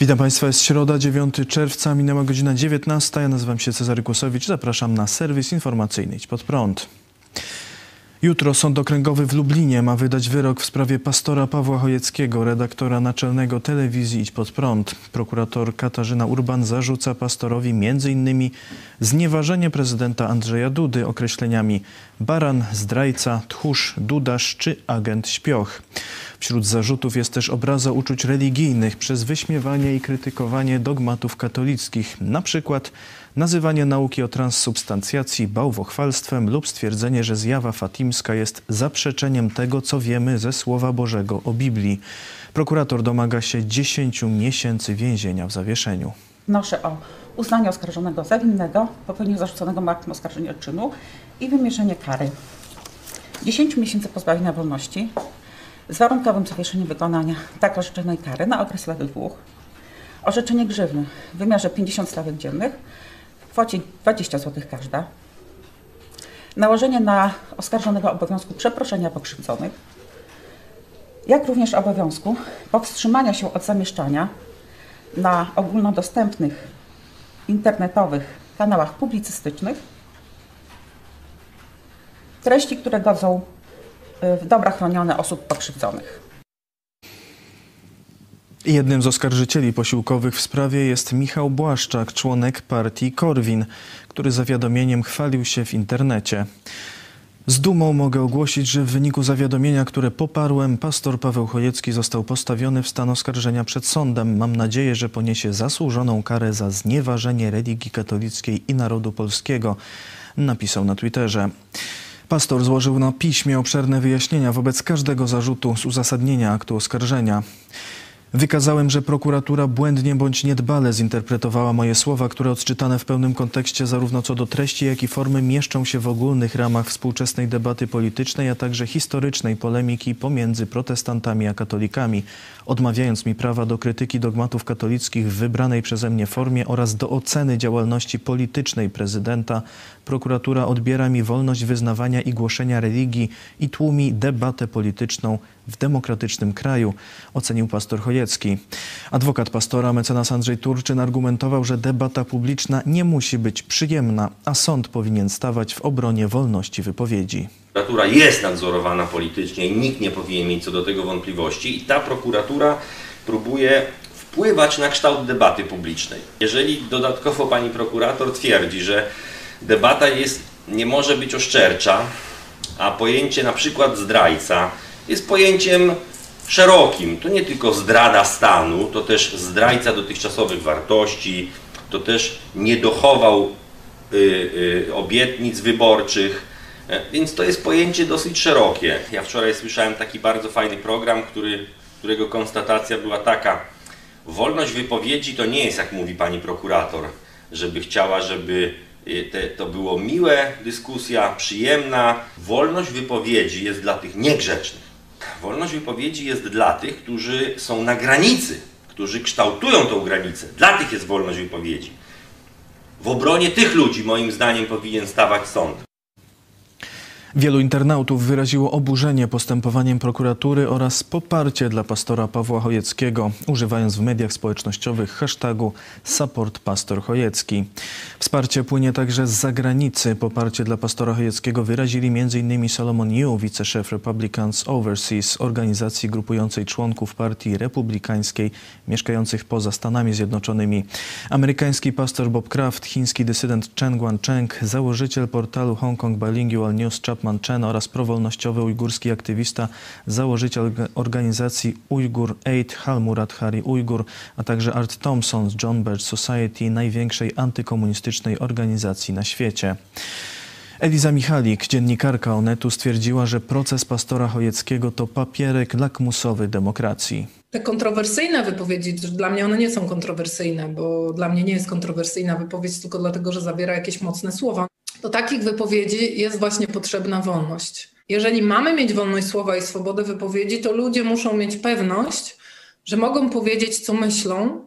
Witam Państwa, jest środa, 9 czerwca, minęła godzina 19. Ja nazywam się Cezary Kłosowicz, zapraszam na serwis informacyjny Idź Pod Prąd. Jutro Sąd Okręgowy w Lublinie ma wydać wyrok w sprawie pastora Pawła Chojeckiego, redaktora naczelnego telewizji Idź Pod Prąd. Prokurator Katarzyna Urban zarzuca pastorowi m.in. znieważenie prezydenta Andrzeja Dudy określeniami baran, zdrajca, tchórz, dudasz czy agent śpioch. Wśród zarzutów jest też obraza uczuć religijnych przez wyśmiewanie i krytykowanie dogmatów katolickich, na przykład nazywanie nauki o transsubstancjacji bałwochwalstwem lub stwierdzenie, że zjawa fatimska jest zaprzeczeniem tego, co wiemy ze Słowa Bożego o Biblii. Prokurator domaga się 10 miesięcy więzienia w zawieszeniu. Wnoszę o uznanie oskarżonego za winnego, popełnienie zarzuconego aktem oskarżenia czynu i wymierzenie kary 10 miesięcy pozbawienia wolności z warunkowym zawieszeniem wykonania tak orzeczonej kary na okres lat dwóch, orzeczenie grzywny w wymiarze 50 stawek dziennych w kwocie 20 zł każda, nałożenie na oskarżonego obowiązku przeproszenia pokrzywdzonych, jak również obowiązku powstrzymania się od zamieszczania na ogólnodostępnych internetowych kanałach publicystycznych. Treści, które godzą dobra chronione osób pokrzywdzonych. Jednym z oskarżycieli posiłkowych w sprawie jest Michał Błaszczak, członek partii Korwin, który zawiadomieniem chwalił się w internecie. Z dumą mogę ogłosić, że w wyniku zawiadomienia, które poparłem, pastor Paweł Chojecki został postawiony w stan oskarżenia przed sądem. Mam nadzieję, że poniesie zasłużoną karę za znieważenie religii katolickiej i narodu polskiego, napisał na Twitterze. Pastor złożył na piśmie obszerne wyjaśnienia wobec każdego zarzutu z uzasadnienia aktu oskarżenia. Wykazałem, że prokuratura błędnie bądź niedbale zinterpretowała moje słowa, które odczytane w pełnym kontekście zarówno co do treści, jak i formy mieszczą się w ogólnych ramach współczesnej debaty politycznej, a także historycznej polemiki pomiędzy protestantami a katolikami, odmawiając mi prawa do krytyki dogmatów katolickich w wybranej przeze mnie formie oraz do oceny działalności politycznej prezydenta. Prokuratura odbiera mi wolność wyznawania i głoszenia religii i tłumi debatę polityczną w demokratycznym kraju, ocenił pastor Chojecki. Adwokat pastora mecenas Andrzej Turczyn argumentował, że debata publiczna nie musi być przyjemna, a sąd powinien stawać w obronie wolności wypowiedzi. Prokuratura jest nadzorowana politycznie i nikt nie powinien mieć co do tego wątpliwości i ta prokuratura próbuje wpływać na kształt debaty publicznej. Jeżeli dodatkowo pani prokurator twierdzi, że debata jest, nie może być oszczercza, a pojęcie na przykład zdrajca jest pojęciem szerokim. To nie tylko zdrada stanu, to też zdrajca dotychczasowych wartości, to też nie dochował y, y, obietnic wyborczych, więc to jest pojęcie dosyć szerokie. Ja wczoraj słyszałem taki bardzo fajny program, który, którego konstatacja była taka. Wolność wypowiedzi to nie jest, jak mówi pani prokurator, żeby chciała, żeby y, te, to było miłe dyskusja, przyjemna. Wolność wypowiedzi jest dla tych niegrzecznych wolność wypowiedzi jest dla tych, którzy są na granicy, którzy kształtują tą granicę. Dla tych jest wolność wypowiedzi. W obronie tych ludzi, moim zdaniem, powinien stawać sąd. Wielu internautów wyraziło oburzenie postępowaniem prokuratury oraz poparcie dla pastora Pawła Chojeckiego, używając w mediach społecznościowych hashtagu #SupportPastorChojecki. Wsparcie płynie także z zagranicy. Poparcie dla pastora Chojeckiego wyrazili m.in. Solomon Yu, wiceszef Republicans Overseas, organizacji grupującej członków partii republikańskiej mieszkających poza Stanami Zjednoczonymi. Amerykański pastor Bob Kraft, chiński dysydent Chen Guangcheng, założyciel portalu Hong Kong Bilingual News Chapman Chen oraz prowolnościowy ujgurski aktywista, założyciel organizacji Ujgur Aid Halmurat Hari Ujgur, a także Art Thompson z John Birch Society, największej antykomunistycznej organizacji na świecie. Eliza Michalik, dziennikarka Onetu, stwierdziła, że proces pastora Chojeckiego to papierek lakmusowy demokracji. Te kontrowersyjne wypowiedzi, dla mnie one nie są kontrowersyjne, bo dla mnie nie jest kontrowersyjna wypowiedź tylko dlatego, że zawiera jakieś mocne słowa do takich wypowiedzi jest właśnie potrzebna wolność. Jeżeli mamy mieć wolność słowa i swobodę wypowiedzi, to ludzie muszą mieć pewność, że mogą powiedzieć, co myślą,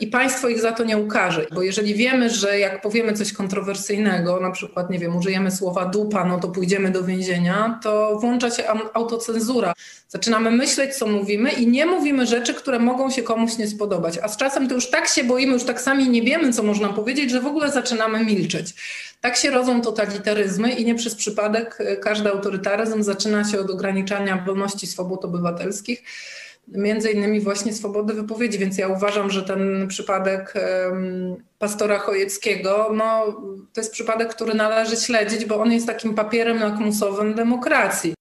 i państwo ich za to nie ukaże. Bo jeżeli wiemy, że jak powiemy coś kontrowersyjnego, na przykład, nie wiem, użyjemy słowa dupa, no to pójdziemy do więzienia, to włącza się autocenzura. Zaczynamy myśleć, co mówimy i nie mówimy rzeczy, które mogą się komuś nie spodobać. A z czasem to już tak się boimy, już tak sami nie wiemy, co można powiedzieć, że w ogóle zaczynamy milczeć. Tak się rodzą totalitaryzmy i nie przez przypadek e, każdy autorytaryzm zaczyna się od ograniczania wolności swobód obywatelskich między innymi właśnie swobody wypowiedzi, więc ja uważam, że ten przypadek pastora Chojeckiego, no, to jest przypadek, który należy śledzić, bo on jest takim papierem lakmusowym demokracji.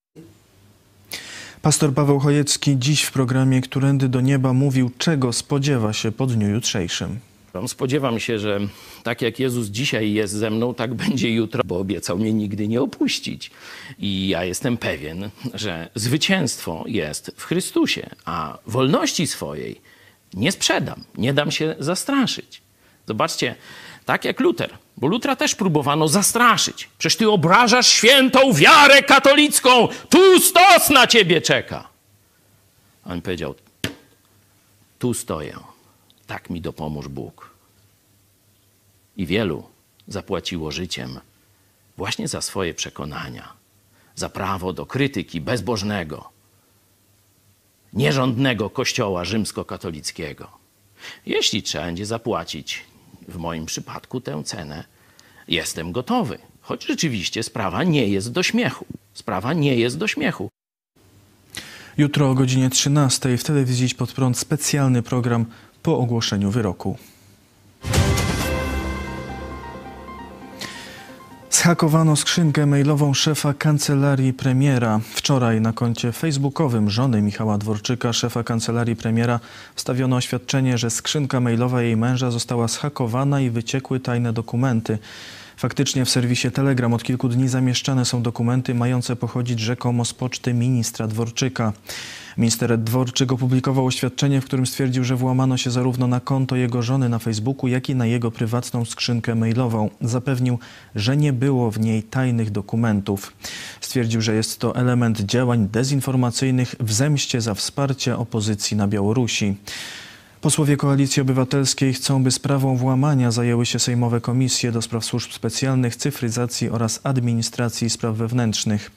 Pastor Paweł Chojecki dziś w programie Którędy do Nieba mówił, czego spodziewa się po dniu jutrzejszym. Spodziewam się, że tak jak Jezus dzisiaj jest ze mną, tak będzie jutro, bo obiecał mnie nigdy nie opuścić. I ja jestem pewien, że zwycięstwo jest w Chrystusie, a wolności swojej nie sprzedam, nie dam się zastraszyć. Zobaczcie, tak jak Luter, bo Lutra też próbowano zastraszyć. Przecież ty obrażasz świętą wiarę katolicką, tu stos na ciebie czeka. A on powiedział, tu stoję tak mi dopomóż Bóg. I wielu zapłaciło życiem właśnie za swoje przekonania, za prawo do krytyki bezbożnego, nierządnego kościoła rzymskokatolickiego. Jeśli trzeba będzie zapłacić w moim przypadku tę cenę, jestem gotowy. Choć rzeczywiście sprawa nie jest do śmiechu. Sprawa nie jest do śmiechu. Jutro o godzinie 13 w telewizji Pod Prąd specjalny program po ogłoszeniu wyroku. Zhakowano skrzynkę mailową szefa kancelarii premiera. Wczoraj na koncie facebookowym żony Michała Dworczyka, szefa kancelarii premiera, wstawiono oświadczenie, że skrzynka mailowa jej męża została zhakowana i wyciekły tajne dokumenty. Faktycznie w serwisie Telegram od kilku dni zamieszczane są dokumenty mające pochodzić rzekomo z poczty ministra Dworczyka. Minister Dworczyk opublikował oświadczenie, w którym stwierdził, że włamano się zarówno na konto jego żony na Facebooku, jak i na jego prywatną skrzynkę mailową. Zapewnił, że nie było w niej tajnych dokumentów. Stwierdził, że jest to element działań dezinformacyjnych w zemście za wsparcie opozycji na Białorusi. Posłowie Koalicji Obywatelskiej chcą, by sprawą włamania zajęły się sejmowe komisje do spraw służb specjalnych, cyfryzacji oraz administracji spraw wewnętrznych.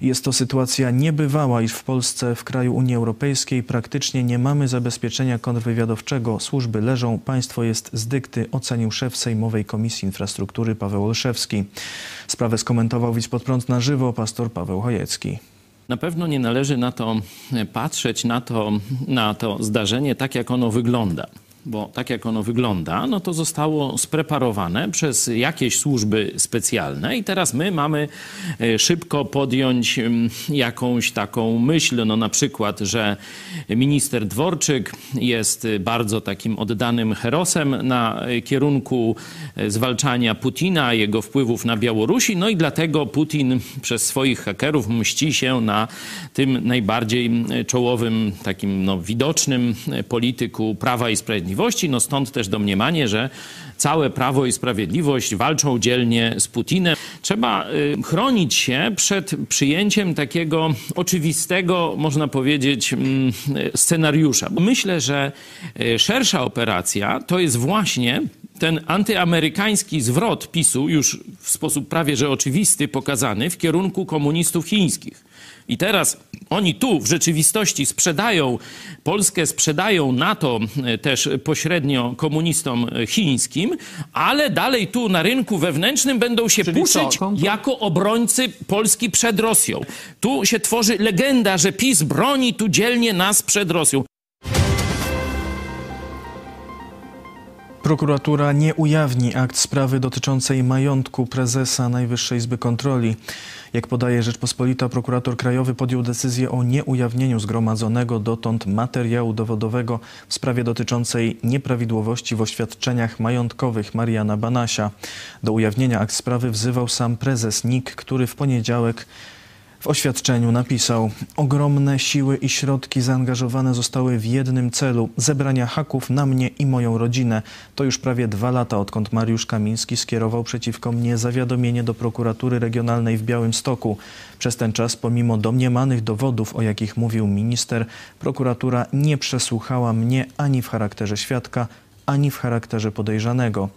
Jest to sytuacja niebywała, iż w Polsce, w kraju Unii Europejskiej, praktycznie nie mamy zabezpieczenia kontrwywiadowczego. Służby leżą, państwo jest z dykty, ocenił szef Sejmowej Komisji Infrastruktury Paweł Olszewski. Sprawę skomentował widz pod prąd na żywo pastor Paweł Chojecki. Na pewno nie należy na to patrzeć, na to, na to zdarzenie tak, jak ono wygląda bo tak jak ono wygląda, no to zostało spreparowane przez jakieś służby specjalne i teraz my mamy e, szybko podjąć mm, jakąś taką myśl, no na przykład, że minister Dworczyk jest bardzo takim oddanym herosem na kierunku e, zwalczania Putina, jego wpływów na Białorusi, no i dlatego Putin przez swoich hakerów mści się na tym najbardziej czołowym, takim no, widocznym polityku Prawa i Sprawiedliwości, Sprawiedliwości. No stąd też domniemanie, że całe Prawo i Sprawiedliwość walczą dzielnie z Putinem. Trzeba y, chronić się przed przyjęciem takiego oczywistego, można powiedzieć, mm, scenariusza. Myślę, że y, szersza operacja to jest właśnie ten antyamerykański zwrot PiSu, już w sposób prawie że oczywisty, pokazany w kierunku komunistów chińskich. I teraz oni tu w rzeczywistości sprzedają, Polskę sprzedają NATO e, też pośrednio komunistom chińskim, ale dalej tu na rynku wewnętrznym będą się Czyli puszyć jako obrońcy Polski przed Rosją. Tu się tworzy legenda, że PiS broni tu dzielnie nas przed Rosją. Prokuratura nie ujawni akt sprawy dotyczącej majątku prezesa Najwyższej Izby Kontroli. Jak podaje Rzeczpospolita, prokurator krajowy podjął decyzję o nieujawnieniu zgromadzonego dotąd materiału dowodowego w sprawie dotyczącej nieprawidłowości w oświadczeniach majątkowych Mariana Banasia. Do ujawnienia akt sprawy wzywał sam prezes NIK, który w poniedziałek w oświadczeniu napisał: Ogromne siły i środki zaangażowane zostały w jednym celu zebrania haków na mnie i moją rodzinę. To już prawie dwa lata, odkąd Mariusz Kamiński skierował przeciwko mnie zawiadomienie do prokuratury regionalnej w Białymstoku. Przez ten czas, pomimo domniemanych dowodów, o jakich mówił minister, prokuratura nie przesłuchała mnie ani w charakterze świadka, ani w charakterze podejrzanego.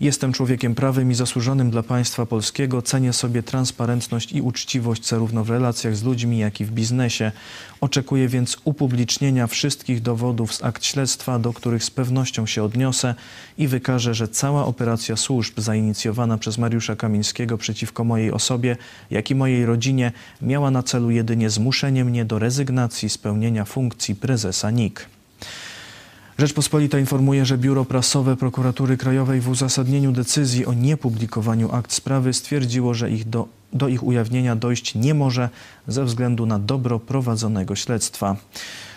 Jestem człowiekiem prawym i zasłużonym dla państwa polskiego. Cenię sobie transparentność i uczciwość zarówno w relacjach z ludźmi, jak i w biznesie. Oczekuję więc upublicznienia wszystkich dowodów z akt śledztwa, do których z pewnością się odniosę i wykażę, że cała operacja służb zainicjowana przez Mariusza Kamińskiego przeciwko mojej osobie, jak i mojej rodzinie miała na celu jedynie zmuszenie mnie do rezygnacji z pełnienia funkcji prezesa NIK. Rzeczpospolita informuje, że Biuro Prasowe Prokuratury Krajowej w uzasadnieniu decyzji o niepublikowaniu akt sprawy stwierdziło, że ich do, do ich ujawnienia dojść nie może ze względu na dobro prowadzonego śledztwa.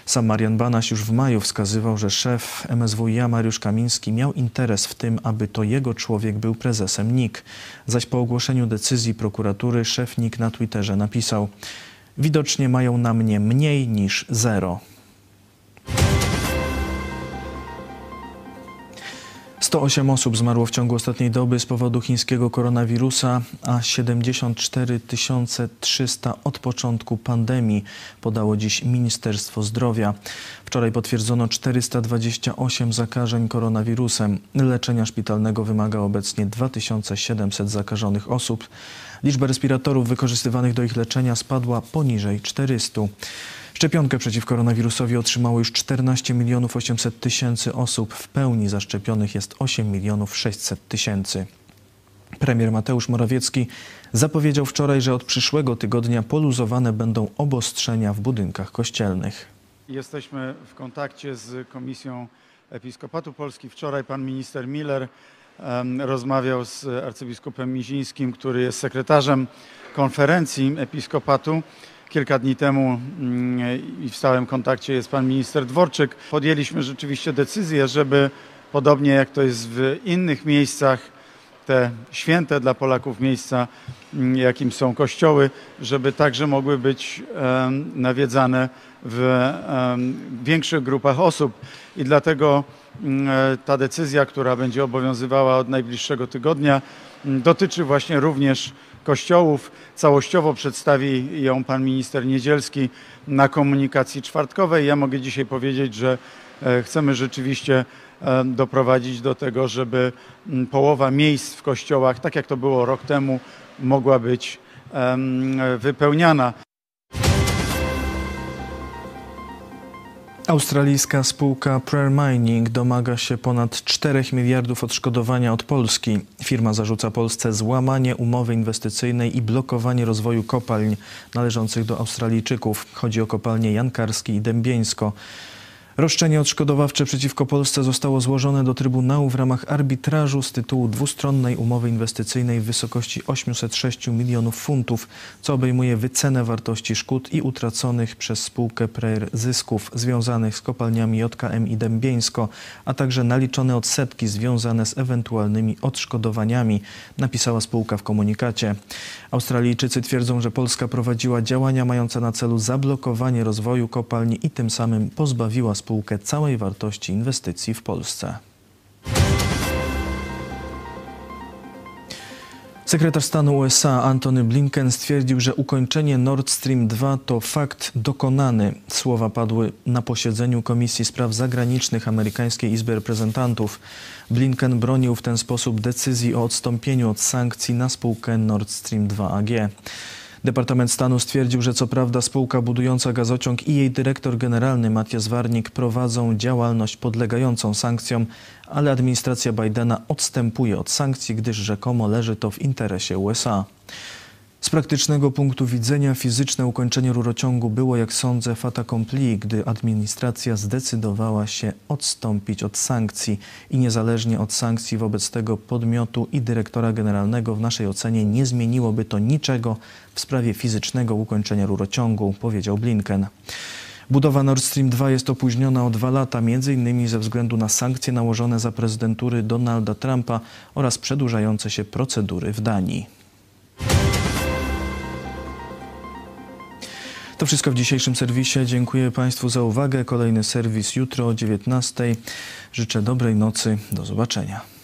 Sam Marian Banaś już w maju wskazywał, że szef MSWiA Mariusz Kamiński miał interes w tym, aby to jego człowiek był prezesem NIK. Zaś po ogłoszeniu decyzji prokuratury szef NIK na Twitterze napisał Widocznie mają na mnie mniej niż zero. 108 osób zmarło w ciągu ostatniej doby z powodu chińskiego koronawirusa, a 74 300 od początku pandemii, podało dziś Ministerstwo Zdrowia. Wczoraj potwierdzono 428 zakażeń koronawirusem. Leczenia szpitalnego wymaga obecnie 2700 zakażonych osób. Liczba respiratorów wykorzystywanych do ich leczenia spadła poniżej 400. Szczepionkę przeciw koronawirusowi otrzymało już 14 milionów 800 tysięcy osób. W pełni zaszczepionych jest 8 milionów 600 tysięcy. Premier Mateusz Morawiecki zapowiedział wczoraj, że od przyszłego tygodnia poluzowane będą obostrzenia w budynkach kościelnych. Jesteśmy w kontakcie z Komisją Episkopatu Polski. Wczoraj pan minister Miller rozmawiał z arcybiskupem Mizińskim, który jest sekretarzem konferencji Episkopatu. Kilka dni temu mm, i w stałym kontakcie jest pan minister Dworczyk. Podjęliśmy rzeczywiście decyzję, żeby podobnie jak to jest w innych miejscach, te święte dla Polaków miejsca, mm, jakim są kościoły, żeby także mogły być nawiedzane w większych grupach osób. I dlatego mm, ta decyzja, która będzie obowiązywała od najbliższego tygodnia, dotyczy właśnie również kościołów. Całościowo przedstawi ją pan minister Niedzielski na komunikacji czwartkowej. Ja mogę dzisiaj powiedzieć, że e, chcemy rzeczywiście e, doprowadzić do tego, żeby połowa miejsc w kościołach, tak jak to było rok temu, mogła być wypełniana. Australijska spółka Prayer Mining domaga się ponad 4 miliardów odszkodowania od Polski. Firma zarzuca Polsce złamanie umowy inwestycyjnej i blokowanie rozwoju kopalń należących do Australijczyków. Chodzi o kopalnie Jankarski i Dębieńsko. Roszczenie odszkodowawcze przeciwko Polsce zostało złożone do Trybunału w ramach arbitrażu z tytułu dwustronnej umowy inwestycyjnej w wysokości 806 milionów funtów, co obejmuje wycenę wartości szkód i utraconych przez spółkę Prayer zysków związanych z kopalniami JKM i Dębieńsko, a także naliczone odsetki związane z ewentualnymi odszkodowaniami, napisała spółka w komunikacie. Australijczycy twierdzą, że Polska prowadziła działania mające na celu zablokowanie rozwoju kopalni i tym samym pozbawiła spółkę spółkę całej wartości inwestycji w Polsce. Sekretarz stanu USA Antony Blinken stwierdził, że ukończenie Nord Stream 2 to fakt dokonany. Słowa padły na posiedzeniu Komisji Spraw Zagranicznych Amerykańskiej Izby Reprezentantów. Blinken bronił w ten sposób decyzji o odstąpieniu od sankcji na spółkę Nord Stream 2 AG. Departament Stanu stwierdził, że co prawda spółka budująca gazociąg i jej dyrektor generalny Matias Warnik prowadzą działalność podlegającą sankcjom, ale administracja Bidena odstępuje od sankcji, gdyż rzekomo leży to w interesie USA. Z praktycznego punktu widzenia fizyczne ukończenie rurociągu było, jak sądzę, fata accompli, gdy administracja zdecydowała się odstąpić od sankcji i niezależnie od sankcji wobec tego podmiotu i dyrektora generalnego w naszej ocenie nie zmieniłoby to niczego w sprawie fizycznego ukończenia rurociągu, powiedział Blinken. Budowa Nord Stream 2 jest opóźniona o dwa lata, m.in. ze względu na sankcje nałożone za prezydentury Donalda Trumpa oraz przedłużające się procedury w Danii. To wszystko w dzisiejszym serwisie. Dziękuję Państwu za uwagę. Kolejny serwis jutro o 19. Życzę dobrej nocy. Do zobaczenia.